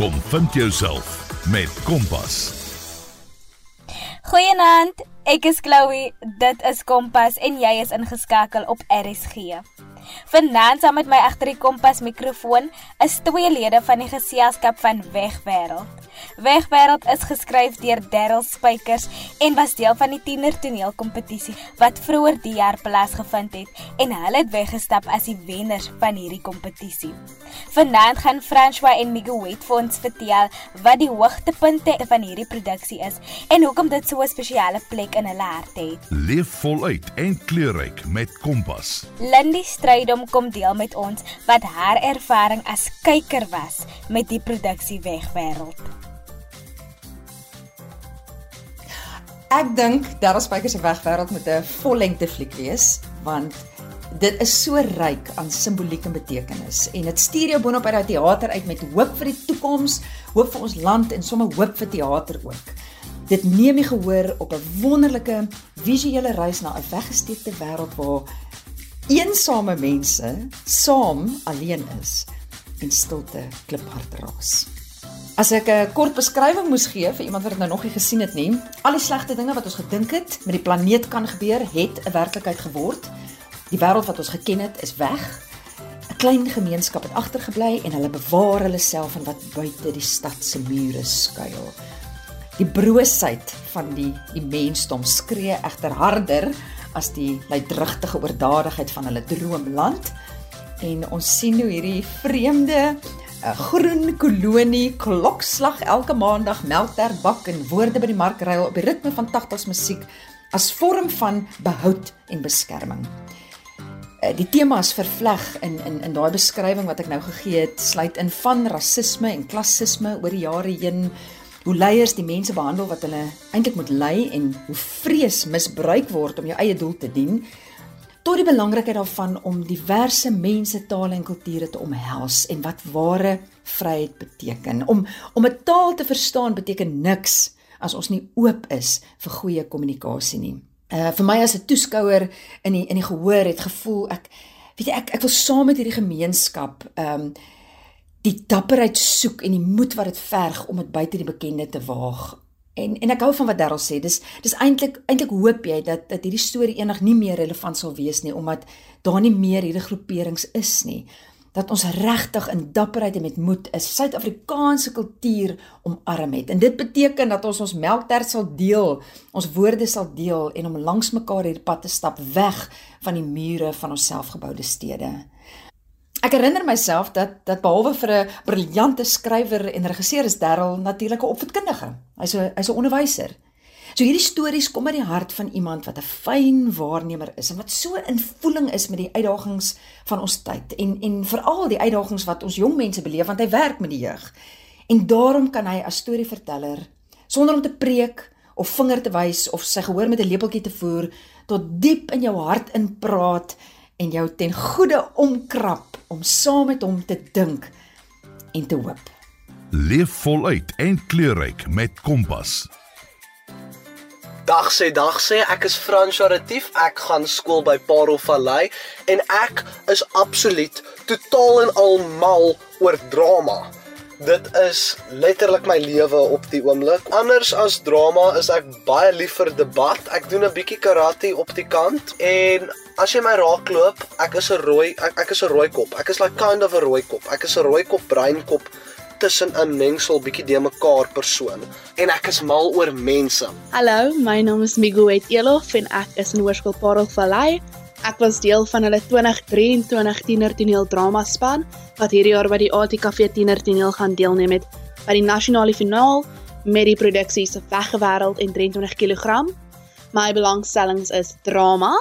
Kom vind jouself met Kompas. Goeienaand, ek is Chloe. Dit is Kompas en jy is ingeskakel op RSG. Vanaand saam met my agter die Kompas mikrofoon is twee lede van die geselskap van Wegwêreld. Wegwêreld is geskryf deur Darryl Spykers en was deel van die tiener toneelkompetisie wat vroeër die jaar plaasgevind het en hulle het weggestap as die wenners van hierdie kompetisie. Vanaand gaan François en Miguel vir ons vertel wat die hoogtepunte van hierdie produksie is en hoekom dit so 'n spesiale plek in hulle harte het. Leef voluit en kleurryk met Kompas. Lindy Strydom kom deel met ons wat haar ervaring as kyker was met die produksie Wegwêreld. Ek dink Darryl Spykers se Wegwêreld moet 'n vollengte fliek wees want dit is so ryk aan simboliek en betekenis en dit stuur jou boonop uit die teater uit met hoop vir die toekoms, hoop vir ons land en sommer hoop vir teater ook. Dit neem jy gehoor op 'n wonderlike visuele reis na 'n weggesteekte wêreld waar eensame mense saam alleen is en stilte kliphard raas. As ek 'n kort beskrywing moes gee vir iemand wat dit nou nog nie gesien het nie, al die slegte dinge wat ons gedink het met die planeet kan gebeur, het 'n werklikheid geword. Die wêreld wat ons geken het, is weg. 'n Klein gemeenskap het agtergebly en hulle bewaar hulle self in wat buite die stad se mure skuil. Die broosheid van die die mensdom skree egter harder as die luidrugtige oordadigheid van hulle droomland. En ons sien hoe hierdie vreemde 'n groen kolonie klokslag elke maandag melkter bak en woorde by die mark ruil op die ritme van 80s musiek as vorm van behoud en beskerming. Eh, die temas vervleg in in in daai beskrywing wat ek nou gegee het, sluit in van rasisme en klassisme oor die jare heen, hoe leiers die mense behandel wat hulle eintlik moet lei en hoe vrees misbruik word om jou eie doel te dien tot die belangrikheid daarvan om diverse mense, tale en kulture te omhels en wat ware vryheid beteken. Om om 'n taal te verstaan beteken niks as ons nie oop is vir goeie kommunikasie nie. Uh vir my as 'n toeskouer in die in die gehoor het gevoel ek weet jy ek ek wil saam met hierdie gemeenskap um die dapperheid soek en die moed wat dit verg om dit buite die bekende te waag En en ek hou van wat Darryl sê. Dis dis eintlik eintlik hoop jy dat dat hierdie storie eendag nie meer relevant sal wees nie omdat daar nie meer hierdie groeperings is nie. Dat ons regtig in dapperheid en met moed 'n Suid-Afrikaanse kultuur omarm het. En dit beteken dat ons ons melktert sal deel, ons woorde sal deel en om langs mekaar hierdie pad te stap weg van die mure van ons selfgeboude stede. Ek herinner myself dat dat behalwe vir 'n briljante skrywer en regisseur is Darryl natuurlik 'n opvoedkundige. Hy's 'n hy's 'n onderwyser. So hierdie stories kom uit die hart van iemand wat 'n fyn waarnemer is en wat so in voeling is met die uitdagings van ons tyd en en veral die uitdagings wat ons jong mense beleef want hy werk met die jeug. En daarom kan hy as storieverteller sonder om te preek of vinger te wys of sy gehoor met 'n lepeltjie te voer tot diep in jou hart inpraat en jou ten goeie omkrap om saam met hom te dink en te hoop. Leef voluit en kleurryk met Kompas. Dag sê dag sê ek is François Retief. Ek gaan skool by Parel Vallei en ek is absoluut totaal en al mal oor drama. Dit is letterlik my lewe op die oomblik. Anders as drama is ek baie lief vir debat. Ek doen 'n bietjie karate op die kant en as jy my raakloop, ek is 'n rooi ek, ek is 'n rooi kop. Ek is like kind of 'n rooi kop. Ek is 'n rooi kop breinkop tussen 'n mengsel bietjie de mekaar persoon en ek is mal oor mense. Hallo, my naam is Miguel Elof en ek is in Hoërskool Parel Vallei. Ek was deel van hulle 2023 tiener toneel drama span wat hierdie jaar by die ATKV tiener toneel gaan deelneem het by die nasionale finaal met die produksie se Weggewêreld en 23 kg. My belangstellings is drama,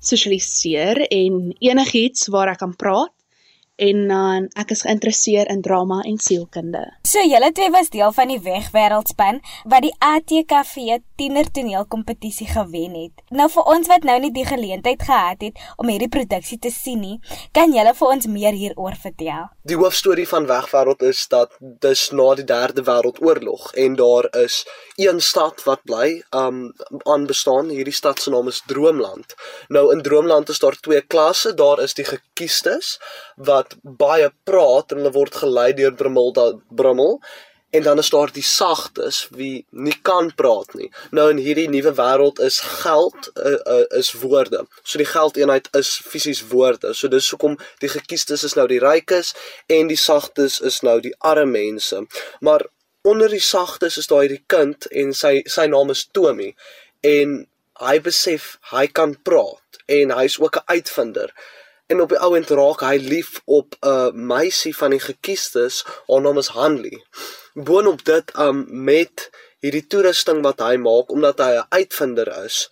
sosialiseer en enigiets waar ek kan praat en dan uh, ek is geïnteresseerd in drama en sielkunde. So julle twee was deel van die Wegwêreldspan wat die ATKV tiener toneelkompetisie gewen het. Nou vir ons wat nou nie die geleentheid gehad het om hierdie produksie te sien nie, kan julle vir ons meer hieroor vertel? Die hoofstorie van Wegwêreld is dat dis na die Derde Wêreldoorlog en daar is een stad wat bly um aan bestaan. Hierdie stad se naam is Droomland. Nou in Droomland is daar twee klasse. Daar is die gekiestes wat baie praat en hulle word gelei deur Brimilda brummel en dan is daar die sagtes wie nie kan praat nie. Nou in hierdie nuwe wêreld is geld uh, uh, is woorde. So die geldeenheid is fisies woorde. So dis hoekom die gekiestes is nou die rykes en die sagtes is nou die arme mense. Maar onder die sagtes is daar hierdie kind en sy sy naam is Tommy en hy besef hy kan praat en hy's ook 'n uitvinder. En op die ou end raak hy lief op 'n uh, meisie van die gekiestes, haar naam is Hanley. Boonop dit um met hierdie toerusting wat hy maak omdat hy 'n uitvinder is,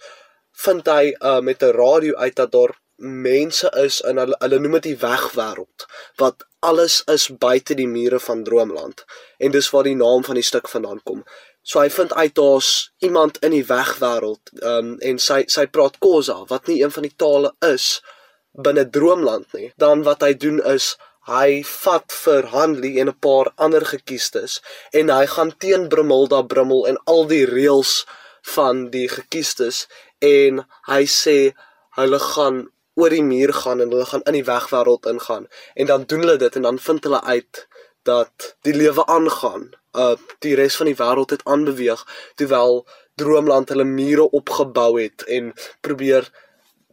vind hy uh, met 'n radio uit dat daar mense is in hulle hulle noem dit die wegwêreld wat alles is buite die mure van Droomland en dis waar die naam van die stuk vandaan kom. So hy vind uit daar's iemand in die wegwêreld, ehm um, en sy sy praat Khoza wat nie een van die tale is binne Droomland nie. Dan wat hy doen is hy vat vir Hanley en 'n paar ander gekiestes en hy gaan teen Brummelda Brummel en al die reëls van die gekiestes en hy sê hulle gaan oor die muur gaan en hulle gaan in die wegwêreld ingaan en dan doen hulle dit en dan vind hulle uit dat die lewe aangaan uh die res van die wêreld het aanbeweeg terwyl Droomland hulle mure opgebou het en probeer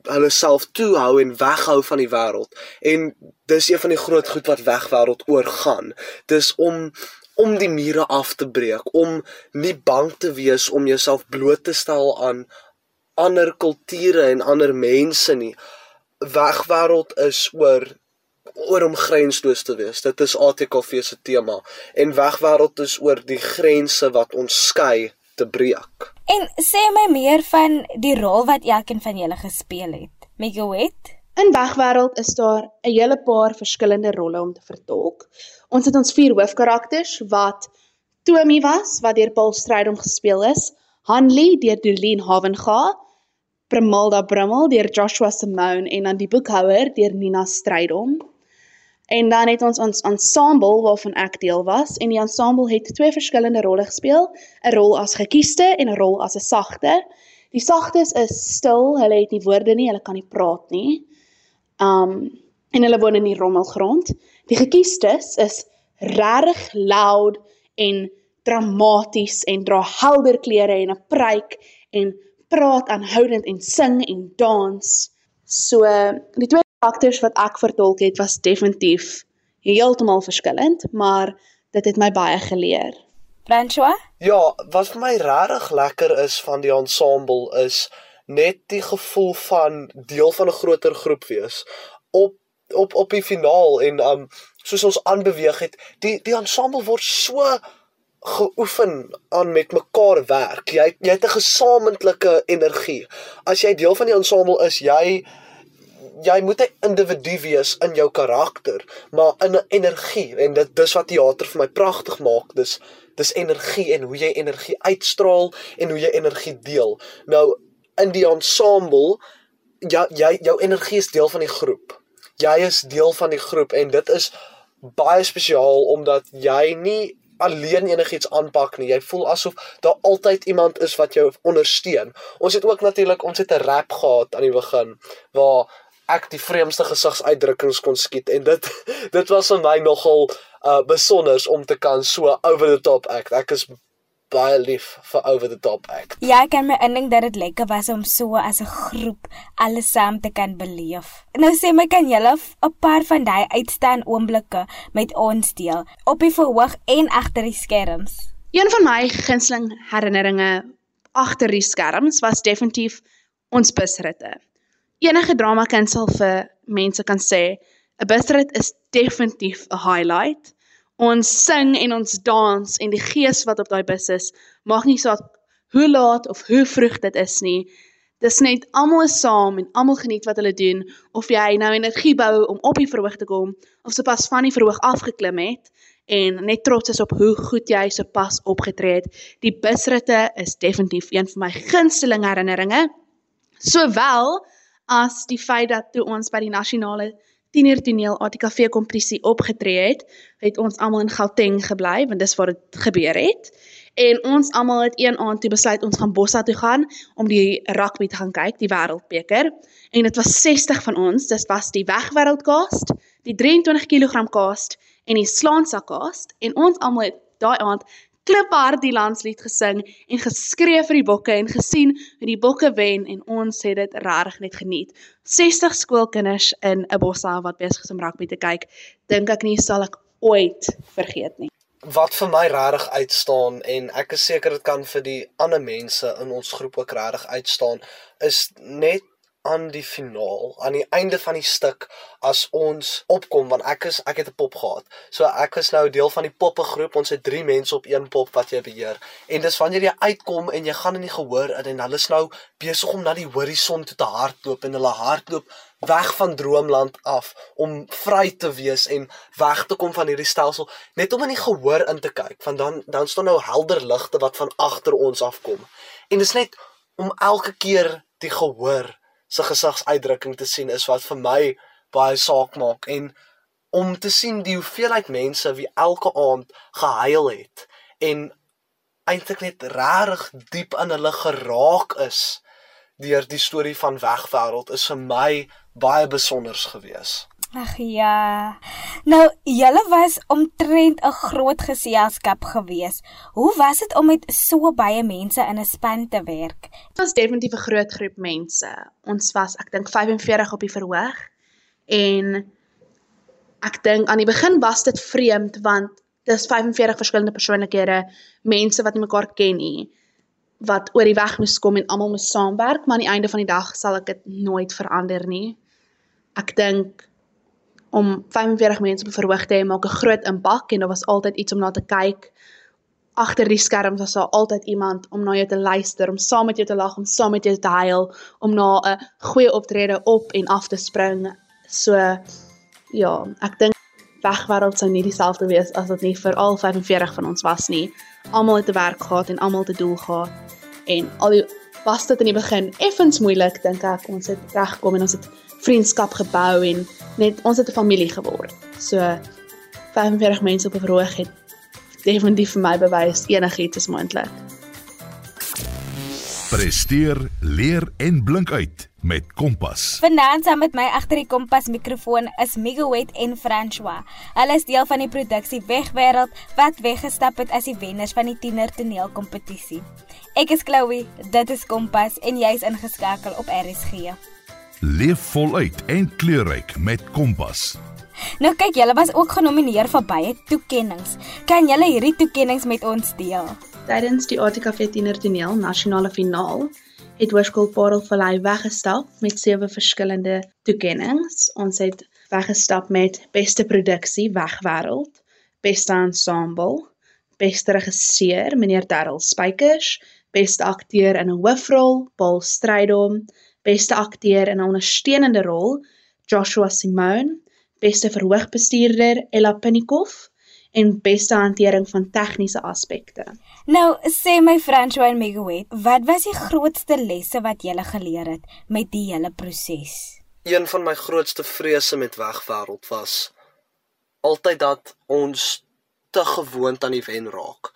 hulle self toehou en weghou van die wêreld. En dis een van die groot goed wat wegwêreld oorgaan. Dis om om die mure af te breek, om nie bang te wees om jouself bloot te stel aan ander kulture en ander mense nie. Wegwêreld is oor oor om grensloos te wees. Dit is ATKV se tema en wegwêreld is oor die grense wat ons skei te breek. En sê my meer van die rol wat elkeen van julle gespeel het. Megoet? In wegwêreld is daar 'n hele paar verskillende rolle om te vertolk. Ons het ons vier hoofkarakters wat Tommy was wat deur Paul Strydom gespeel is, Hanley deur Dorleen Havenga, Primalda Brummel deur Joshua Simone en dan die boekhouer deur Nina Strydom. En dan het ons ons ensemble waarvan ek deel was en die ensemble het twee verskillende rolle gespeel, 'n rol as gekiesde en 'n rol as 'n sagte. Die sagtes is stil, hulle het nie woorde nie, hulle kan nie praat nie. Um en hulle woon in die rommelgrond. Die gekiesdes is regtig loud en dramaties en dra helder klere en 'n pruik en praat aanhoudend en sing en dans. So die twee karakters wat ek vertolk het was definitief heeltemal verskillend, maar dit het my baie geleer. François? Ja, wat vir my regtig lekker is van die ensemble is net die gevoel van deel van 'n groter groep wees op op op die finaal en um soos ons aanbeweeg het, die die ensemble word so geoefen aan met mekaar werk. Jy jy het 'n gesamentlike energie. As jy deel van die ensemble is, jy jy moet 'n individu wees in jou karakter, maar in 'n energie en dit dis wat teater vir my pragtig maak. Dis dis energie en hoe jy energie uitstraal en hoe jy energie deel. Nou in die ensemble ja jy jou energie is deel van die groep. Jy is deel van die groep en dit is baie spesiaal omdat jy nie alleen enigiets aanpak nie. Jy voel asof daar altyd iemand is wat jou ondersteun. Ons het ook natuurlik ons het 'n rap gehad aan die begin waar ek die vreemdste gesigsuitdrukkings kon skiet en dit dit was vir my nogal uh besonders om te kan so over the top act. Ek is baie lief vir over the top act. Ja, ek kan my indink dat dit lekker was om so as 'n groep alles saam te kan beleef. Nou sê my kan julle 'n paar van daai uitstaan oomblikke met ons deel op die verhoog en agter die skerms. Een van my gunsteling herinneringe agter die skerms was definitief ons busritte enige drama kind sal vir mense kan sê 'n busrit is definitief 'n highlight. Ons sing en ons dans en die gees wat op daai bus is, maak nie saak hoe laat of hoe vroeg dit is nie. Dis net almal is saam en almal geniet wat hulle doen of jy nou energie bou om op die verhoog te kom of sopas van die verhoog afgeklim het en net trots is op hoe goed jy sopas opgetree het. Die busritte is definitief een van my gunsteling herinneringe. Sowel as die feit dat toe ons by die nasionale tienertoneel ATKV kompetisie opgetree het, het ons almal in Gauteng gebly want dis waar dit gebeur het. En ons almal het een aand toe besluit ons gaan Bossa toe gaan om die rugby te gaan kyk, die wêreldbeker. En dit was 60 van ons, dis was die wegwêreldcast, die 23 kg cast en die slaansa cast en ons almal het daai aand kliphard die landslied gesing en geskree vir die bokke en gesien hoe die bokke wen en ons het dit regtig net geniet. 60 skoolkinders in 'n bossa wat besig is om rugby te kyk, dink ek nie sal ek ooit vergeet nie. Wat vir my regtig uitstaan en ek is seker dit kan vir die ander mense in ons groep ook regtig uitstaan, is net aan die finaal, aan die einde van die stuk as ons opkom want ek is ek het 'n pop gehad. So ek is nou deel van die poppe groep. Ons het 3 mense op een pop wat jy beheer. En dis wanneer jy uitkom en jy gaan in die gehoor in en hulle is nou besig om na die horison toe te hardloop en hulle hardloop weg van droomland af om vry te wees en weg te kom van hierdie stelsel net om in die gehoor in te kyk want dan dan staan nou helder ligte wat van agter ons afkom en dit is net om elke keer die gehoor se gesagsuitdrukking te sien is wat vir my baie saak maak en om te sien die hoeveelheid mense wie elke aand gehuil het en eintlik net regtig diep in hulle geraak is deur die storie van Wegwêreld is vir my baie besonders geweest. Ag ja. Nou, julle was omtrent 'n groot geselskap gewees. Hoe was dit om met so baie mense in 'n span te werk? Dit was definitief 'n groot groep mense. Ons was, ek dink 45 op die verhoog en ek dink aan die begin was dit vreemd want dis 45 verskillende persoonlikhede, mense wat nie mekaar ken nie wat oor die weg moes kom en almal moes saamwerk, maar aan die einde van die dag sal ek dit nooit verander nie. Ek dink om 45 mense op 'n verhoog te hê maak 'n groot impak en daar was altyd iets om na te kyk. Agter die skerms was daar altyd iemand om na jou te luister, om saam met jou te lag, om saam met jou te huil, om na 'n goeie optrede op en af te spring. So ja, ek dink wegwêreld sou nie dieselfde wees as dit nie vir al 45 van ons was nie. Almal het te werk gehad en almal te doel gehad. En al die was dit in die begin effens moeilik dink ek. Ons het regkom en ons het vriendskap gebou en net ons het 'n familie geword. So 45 mense op 'n verhoog het definitief vir my bewys enigiets is moontlik. Presteer, leer en blink uit met Kompas. Vanaand saam met my agter die Kompas mikrofoon is Miguel en François. Hulle is deel van die produksie Wegwêreld wat weggestap het as die wenners van die tiener toneelkompetisie. Ek is Chloe, dit is Kompas en jy's ingeskakel op RSG. Leef voluit en kleurryk met Kompas. Nou kyk, julle was ook genomineer vir baie toekenninge. Kan julle hierdie toekenninge met ons deel? Tydens die ATKV Tiener Toneel nasionale finaal het Hoërskool Parelvallei weggestap met sewe verskillende toekenninge. Ons het weggestap met beste produksie Wegwêreld, beste ensemble, beste regisseur meneer Darryl Spykers, beste akteur in 'n hoofrol Paul Strydom, beste akteur in 'n ondersteunende rol Joshua Simone, beste verhoogbestuurder Ella Pinnikoff en beste hantering van tegniese aspekte. Nou, sê my François en Miguel, wat was die grootste lesse wat jy geleer het met die hele proses? Een van my grootste vrese met wegwêreld was altyd dat ons te gewoond aan die wen raak.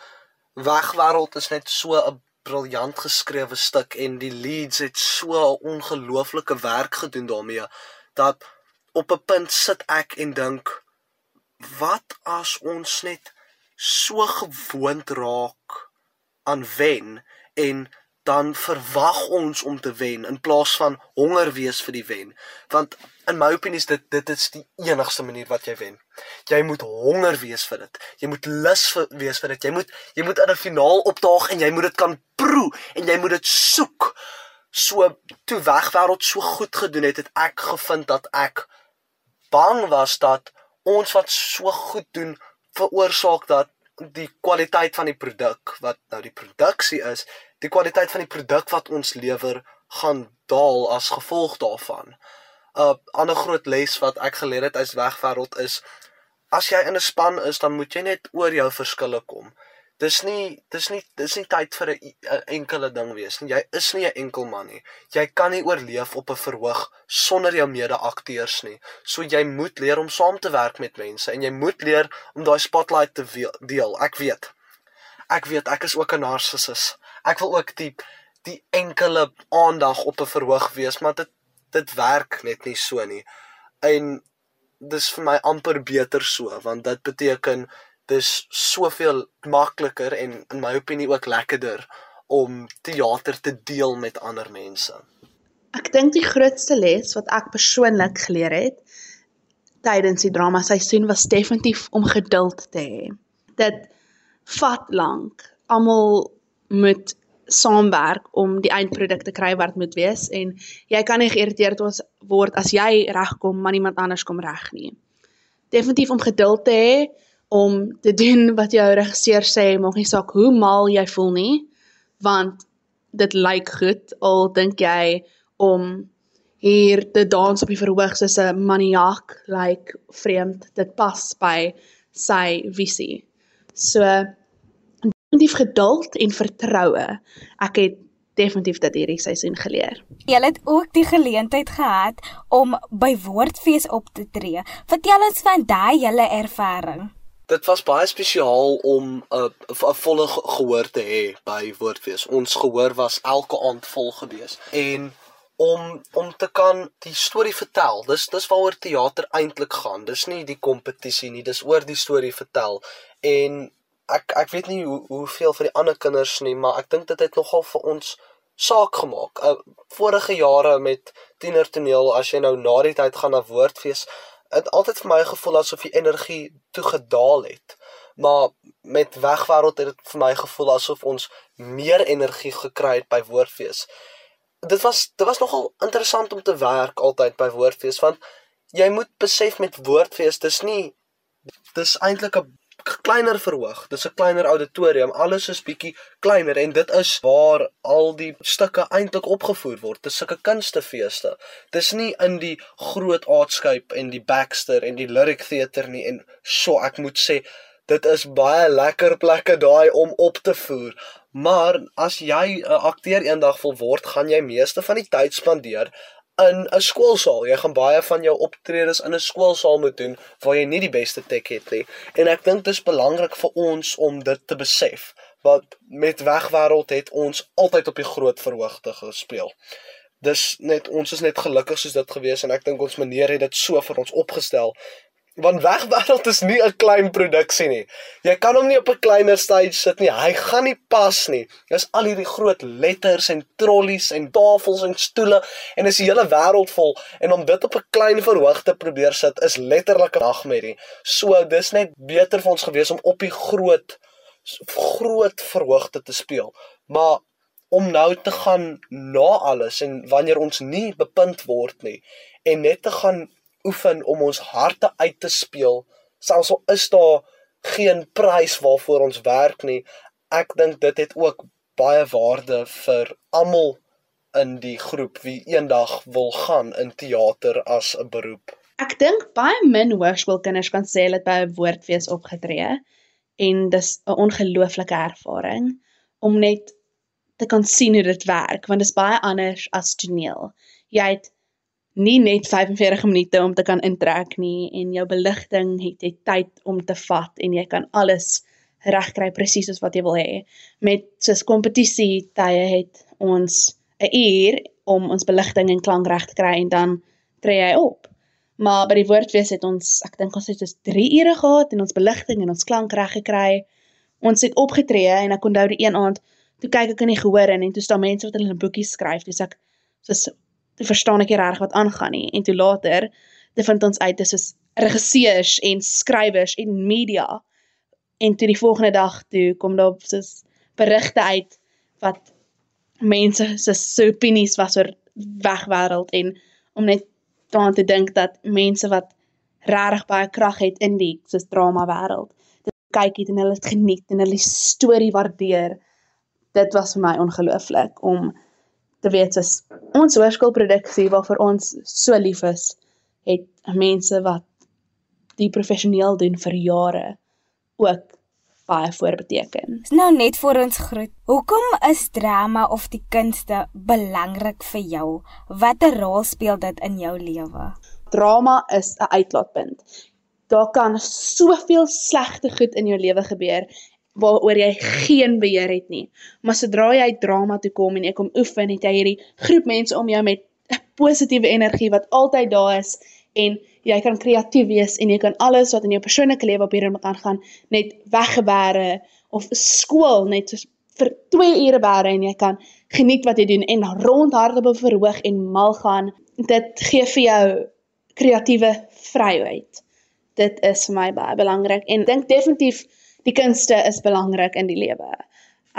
Wegwêreld is net so 'n briljant geskrewe stuk en die leads het so 'n ongelooflike werk gedoen daarmee dat op 'n punt sit ek en dink wat as ons net so gewoond raak aan wen en dan verwag ons om te wen in plaas van honger wees vir die wen. Want in my opinie is dit dit is die enigste manier wat jy wen. Jy moet honger wees vir dit. Jy moet lus vir, wees vir dit. Jy moet jy moet in 'n finaal opdaag en jy moet dit kan proe en jy moet dit soek. So toe wegwêreld so goed gedoen het het ek gevind dat ek bang was dat ons wat so goed doen veroorsaak dat die kwaliteit van die produk wat nou die produksie is die kwaliteit van die produk wat ons lewer gaan daal as gevolg daarvan. 'n uh, Ander groot les wat ek geleer het uit wegwêreld is as jy in 'n span is, dan moet jy net oor jou verskille kom. Dis nie dis nie dis nie tyd vir 'n enkele ding wees nie. Jy is nie 'n enkel man nie. Jy kan nie oorleef op 'n verhoog sonder jou mede-akteurs nie. So jy moet leer om saam te werk met mense en jy moet leer om daai spotlight te deel. Ek weet. Ek weet ek is ook 'n narcissus ek wil ook die die enkele aandag op 'n verhoog wees, maar dit dit werk net nie so nie. En dis vir my amper beter so, want dit beteken dis soveel makliker en in my opinie ook lekkerder om teater te deel met ander mense. Ek dink die grootste les wat ek persoonlik geleer het tydens die drama seisoen was definitief om geduld te hê. Dit vat lank. Almal moet saamwerk om die eindproduk te kry wat moet wees en jy kan nie geïrriteerd word as jy regkom maar niemand anders kom reg nie. Definitief om geduld te hê om te doen wat jou regisseur sê, maak nie saak hoe mal jy voel nie, want dit lyk goed al dink jy om hier te dans op die verhoog soos 'n maniak lyk like, vreemd dit pas by sy visie. So definitief geduld en vertroue. Ek het definitief dit hierdie seisoen geleer. Jy het ook die geleentheid gehad om by Woordfees op te tree. Vertel ons van daai hele ervaring. Dit was baie spesiaal om 'n 'n volle gehoor te hê by Woordfees. Ons gehoor was elke aand vol gewees en om om te kan die storie vertel. Dis dis waaroor teater eintlik gaan. Dis nie die kompetisie nie, dis oor die storie vertel. En ek ek weet nie hoe hoeveel vir die ander kinders nie, maar ek dink dit het nogal vir ons saak gemaak. Uh, vorige jare met tienertoneel as jy nou na die tyd gaan na woordfees, het altyd vir my gevoel asof die energie toe gedaal het. Maar met wegwêreld het dit vir my gevoel asof ons meer energie gekry het by woordfees. Dit was dit was nogal interessant om te werk altyd by woordfees want jy moet besef met woordfees dis nie dis eintlik 'n kleiner verhoog. Dis 'n kleiner auditorium. Alles is bietjie kleiner en dit is waar al die stukke eintlik opgevoer word. Dis sulke kunstefeeste. Dis nie in die groot aardskyp en die Baxter en die Lyric Theater nie en so ek moet sê dit is baie lekker plekke daai om op te voer. Maar as jy 'n akteur eendag wil word, gaan jy meeste van die tyd spandeer in 'n skoolsaal. Jy gaan baie van jou optredes in 'n skoolsaal moet doen waar jy nie die beste tech het nie. En ek dink dit is belangrik vir ons om dit te besef. Want met wegwêreld het ons altyd op die groot verhoogte gespeel. Dis net ons is net gelukkig soos dit gewees en ek dink ons meneer het dit so vir ons opgestel want wegwêreld is nie 'n klein produksie nie. Jy kan hom nie op 'n kleiner stage sit nie. Hy gaan nie pas nie. Dis al hierdie groot letters en trollies en tafels en stoele en is die hele wêreld vol en om dit op 'n klein verhoog te probeer sit is letterlik 'n nagmerrie. So dis net beter vir ons gewees om op die groot groot verhoogte te speel. Maar om nou te gaan na alles en wanneer ons nie bepunt word nie en net te gaan oefen om ons harte uit te speel, selfs al is daar geen prys waarvoor ons werk nie. Ek dink dit het ook baie waarde vir almal in die groep wie eendag wil gaan in teater as 'n beroep. Ek dink baie min hoërskoolkinders kan sê hulle het by 'n woordfees opgetree en dis 'n ongelooflike ervaring om net te kan sien hoe dit werk want dit is baie anders as toneel. Jy het nie net 45 minute om te kan intrek nie en jou beligting het jy tyd om te vat en jy kan alles regkry presies soos wat jy wil hê. Met soos kompetisie tye het ons 'n uur om ons beligting en klank reg te kry en dan tree jy op. Maar by die woordfees het ons, ek dink ons het soos 3 ure gehad en ons beligting en ons klank reg gekry. Ons het opgetree en ek onthou die een aand toe kyk ek in die gehoor en toe staan mense wat hulle 'n boekie skryf. Dis ek soos verstaan ek nie reg wat aangaan nie. En toe later te vind ons uit dis is regisseurs en skrywers en media. En toe die volgende dag toe kom daar soos berigte uit wat mense se so opinies was oor wegwêreld en om net daaraan te dink dat mense wat regtig baie krag het in die soos drama wêreld dit kyk het en hulle het geniet en hulle storie waardeer. Dit was vir my ongelooflik om te weet is ons hoërskoolproduksie waarvoor ons so lief is, het mense wat die professioneel doen vir jare ook baie voorbeteken. Nou net vir ons groet. Hoekom is drama of die kunste belangrik vir jou? Watter rol speel dit in jou lewe? Drama is 'n uitlaatpunt. Daar kan soveel slegte goed in jou lewe gebeur waaroor jy geen beheer het nie. Maar sodra jy drama toe kom en jy kom oefen, het jy hierdie groep mense om jou met 'n positiewe energie wat altyd daar is en jy kan kreatief wees en jy kan alles wat in jou persoonlike lewe op hierdie kan gaan net weggebere of skool net soos vir 2 ure bere en jy kan geniet wat jy doen en rondhardloop op verhoog en mal gaan. Dit gee vir jou kreatiewe vryheid. Dit is vir my baie belangrik en dink definitief die kunste is belangrik in die lewe.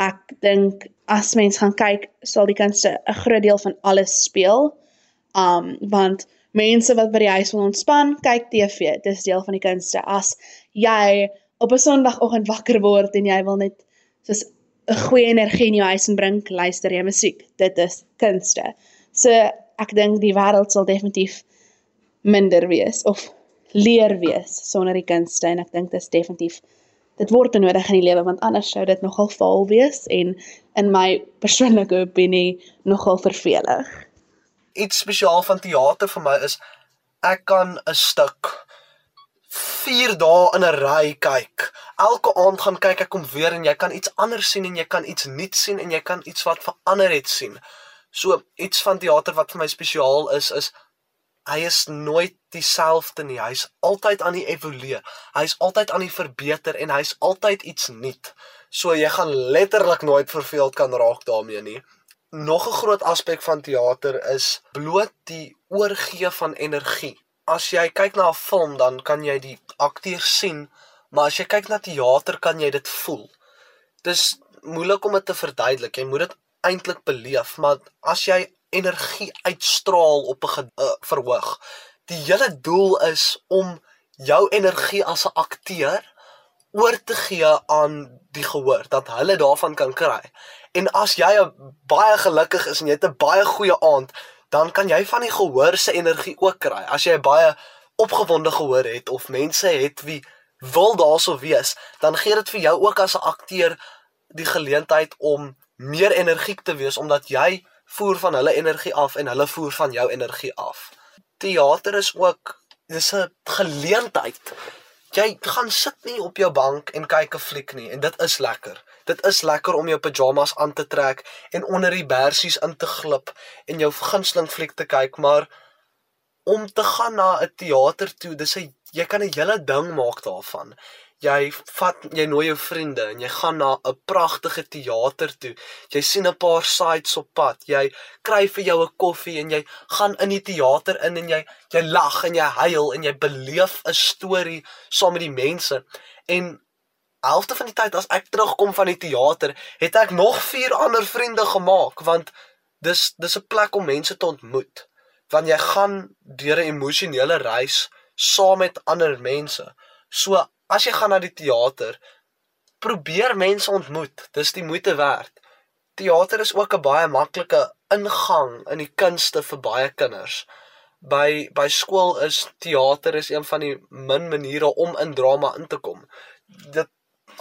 Ek dink as mens gaan kyk, sal die kunste 'n groot deel van alles speel. Um want mense wat by die huis wil ontspan, kyk TV, dis deel van die kunste. As jy op 'n Sondagoggend wakker word en jy wil net soos 'n goeie energie in jou huis inbring, luister jy musiek. Dit is kunste. So ek dink die wêreld sal definitief minder wees of leer wees sonder die kunste en ek dink dit is definitief dit word nodig in die lewe want anders sou dit nogal vaal wees en in my persoonlike opinie nogal vervelig. Iets spesiaal van teater vir my is ek kan 'n stuk 4 dae in 'n ry kyk. Elke aand gaan kyk ek om weer en jy kan iets anders sien en jy kan iets nuuts sien en jy kan iets wat verander het sien. So iets van teater wat vir my spesiaal is is hy is nooit dieselfde nie. Hy's altyd aan die evolueer. Hy's altyd aan die verbeter en hy's altyd iets nuut. So jy gaan letterlik nooit verveeld kan raak daarmee nie. Nog 'n groot aspek van teater is bloot die oorgee van energie. As jy kyk na 'n film, dan kan jy die akteurs sien, maar as jy kyk na teater, kan jy dit voel. Dis moeilik om dit te verduidelik. Jy moet dit eintlik beleef, maar as jy energie uitstraal op 'n uh, verhoog. Die hele doel is om jou energie as 'n akteur oor te gee aan die gehoor dat hulle daarvan kan kry. En as jy baie gelukkig is en jy het 'n baie goeie aand, dan kan jy van die gehoor se energie ook kry. As jy baie opgewonde gehoor het of mense het wie wil daarso wees, dan gee dit vir jou ook as 'n akteur die geleentheid om meer energiek te wees omdat jy voer van hulle energie af en hulle voer van jou energie af. Teater is ook dis 'n geleentheid. Jy gaan sit nie op jou bank en kyk 'n fliek nie en dit is lekker. Dit is lekker om jou pyjamas aan te trek en onder die bersies in te glip en jou gunsteling fliek te kyk, maar om te gaan na 'n teater toe, dis 'n jy kan 'n hele ding maak daarvan jy vat jy nooi jou vriende en jy gaan na 'n pragtige teater toe. Jy sien 'n paar sites op pad. Jy kry vir jou 'n koffie en jy gaan in die teater in en jy jy lag en jy huil en jy beleef 'n storie saam met die mense. En halfte van die tyd as ek terugkom van die teater, het ek nog vier ander vriende gemaak want dis dis 'n plek om mense te ontmoet. Want jy gaan deur 'n emosionele reis saam met ander mense. So as jy gaan na die teater, probeer mense ontmoet. Dis die moeite werd. Teater is ook 'n baie maklike ingang in die kunste vir baie kinders. By by skool is teater is een van die min maniere om in drama in te kom. Dit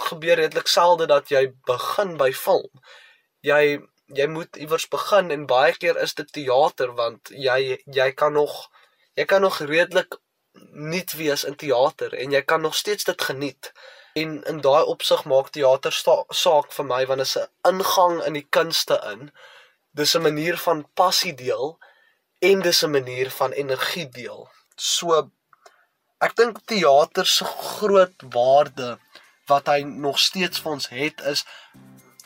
gebeur redelik selde dat jy begin by film. Jy jy moet iewers begin en baie keer is dit teater want jy jy kan nog jy kan nog redelik nuut wees in teater en jy kan nog steeds dit geniet. En in daai opsig maak teater saak vir my want dit is 'n ingang in die kunste in. Dis 'n manier van passie deel en dis 'n manier van energie deel. So ek dink teater se groot waarde wat hy nog steeds vir ons het is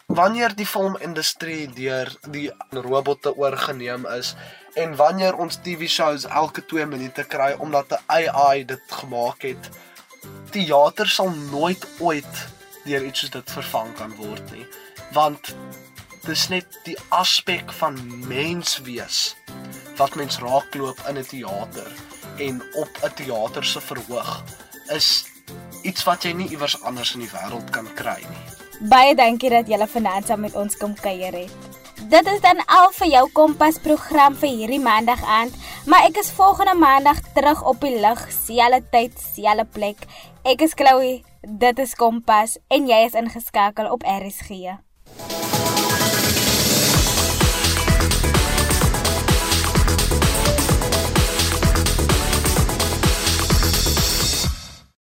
wanneer die filmindustrie deur die robotte oorgeneem is en wanneer ons TV shows elke 2 minute kry omdat 'n AI dit gemaak het teater sal nooit ooit deur iets soos dit vervang kan word nie want dis net die aspek van mens wees wat mens raakloop in 'n teater en op 'n teater se verhoog is iets wat jy nie iewers anders in die wêreld kan kry nie Baie dankie dat julle vanaand saam met ons kom kuier het. Dit is dan al vir jou Kompas program vir hierdie maandag aand, maar ek is volgende maandag terug op die lug, selfde tyd, selfde plek. Ek is Chloe, dit is Kompas en jy is ingeskakel op RSG.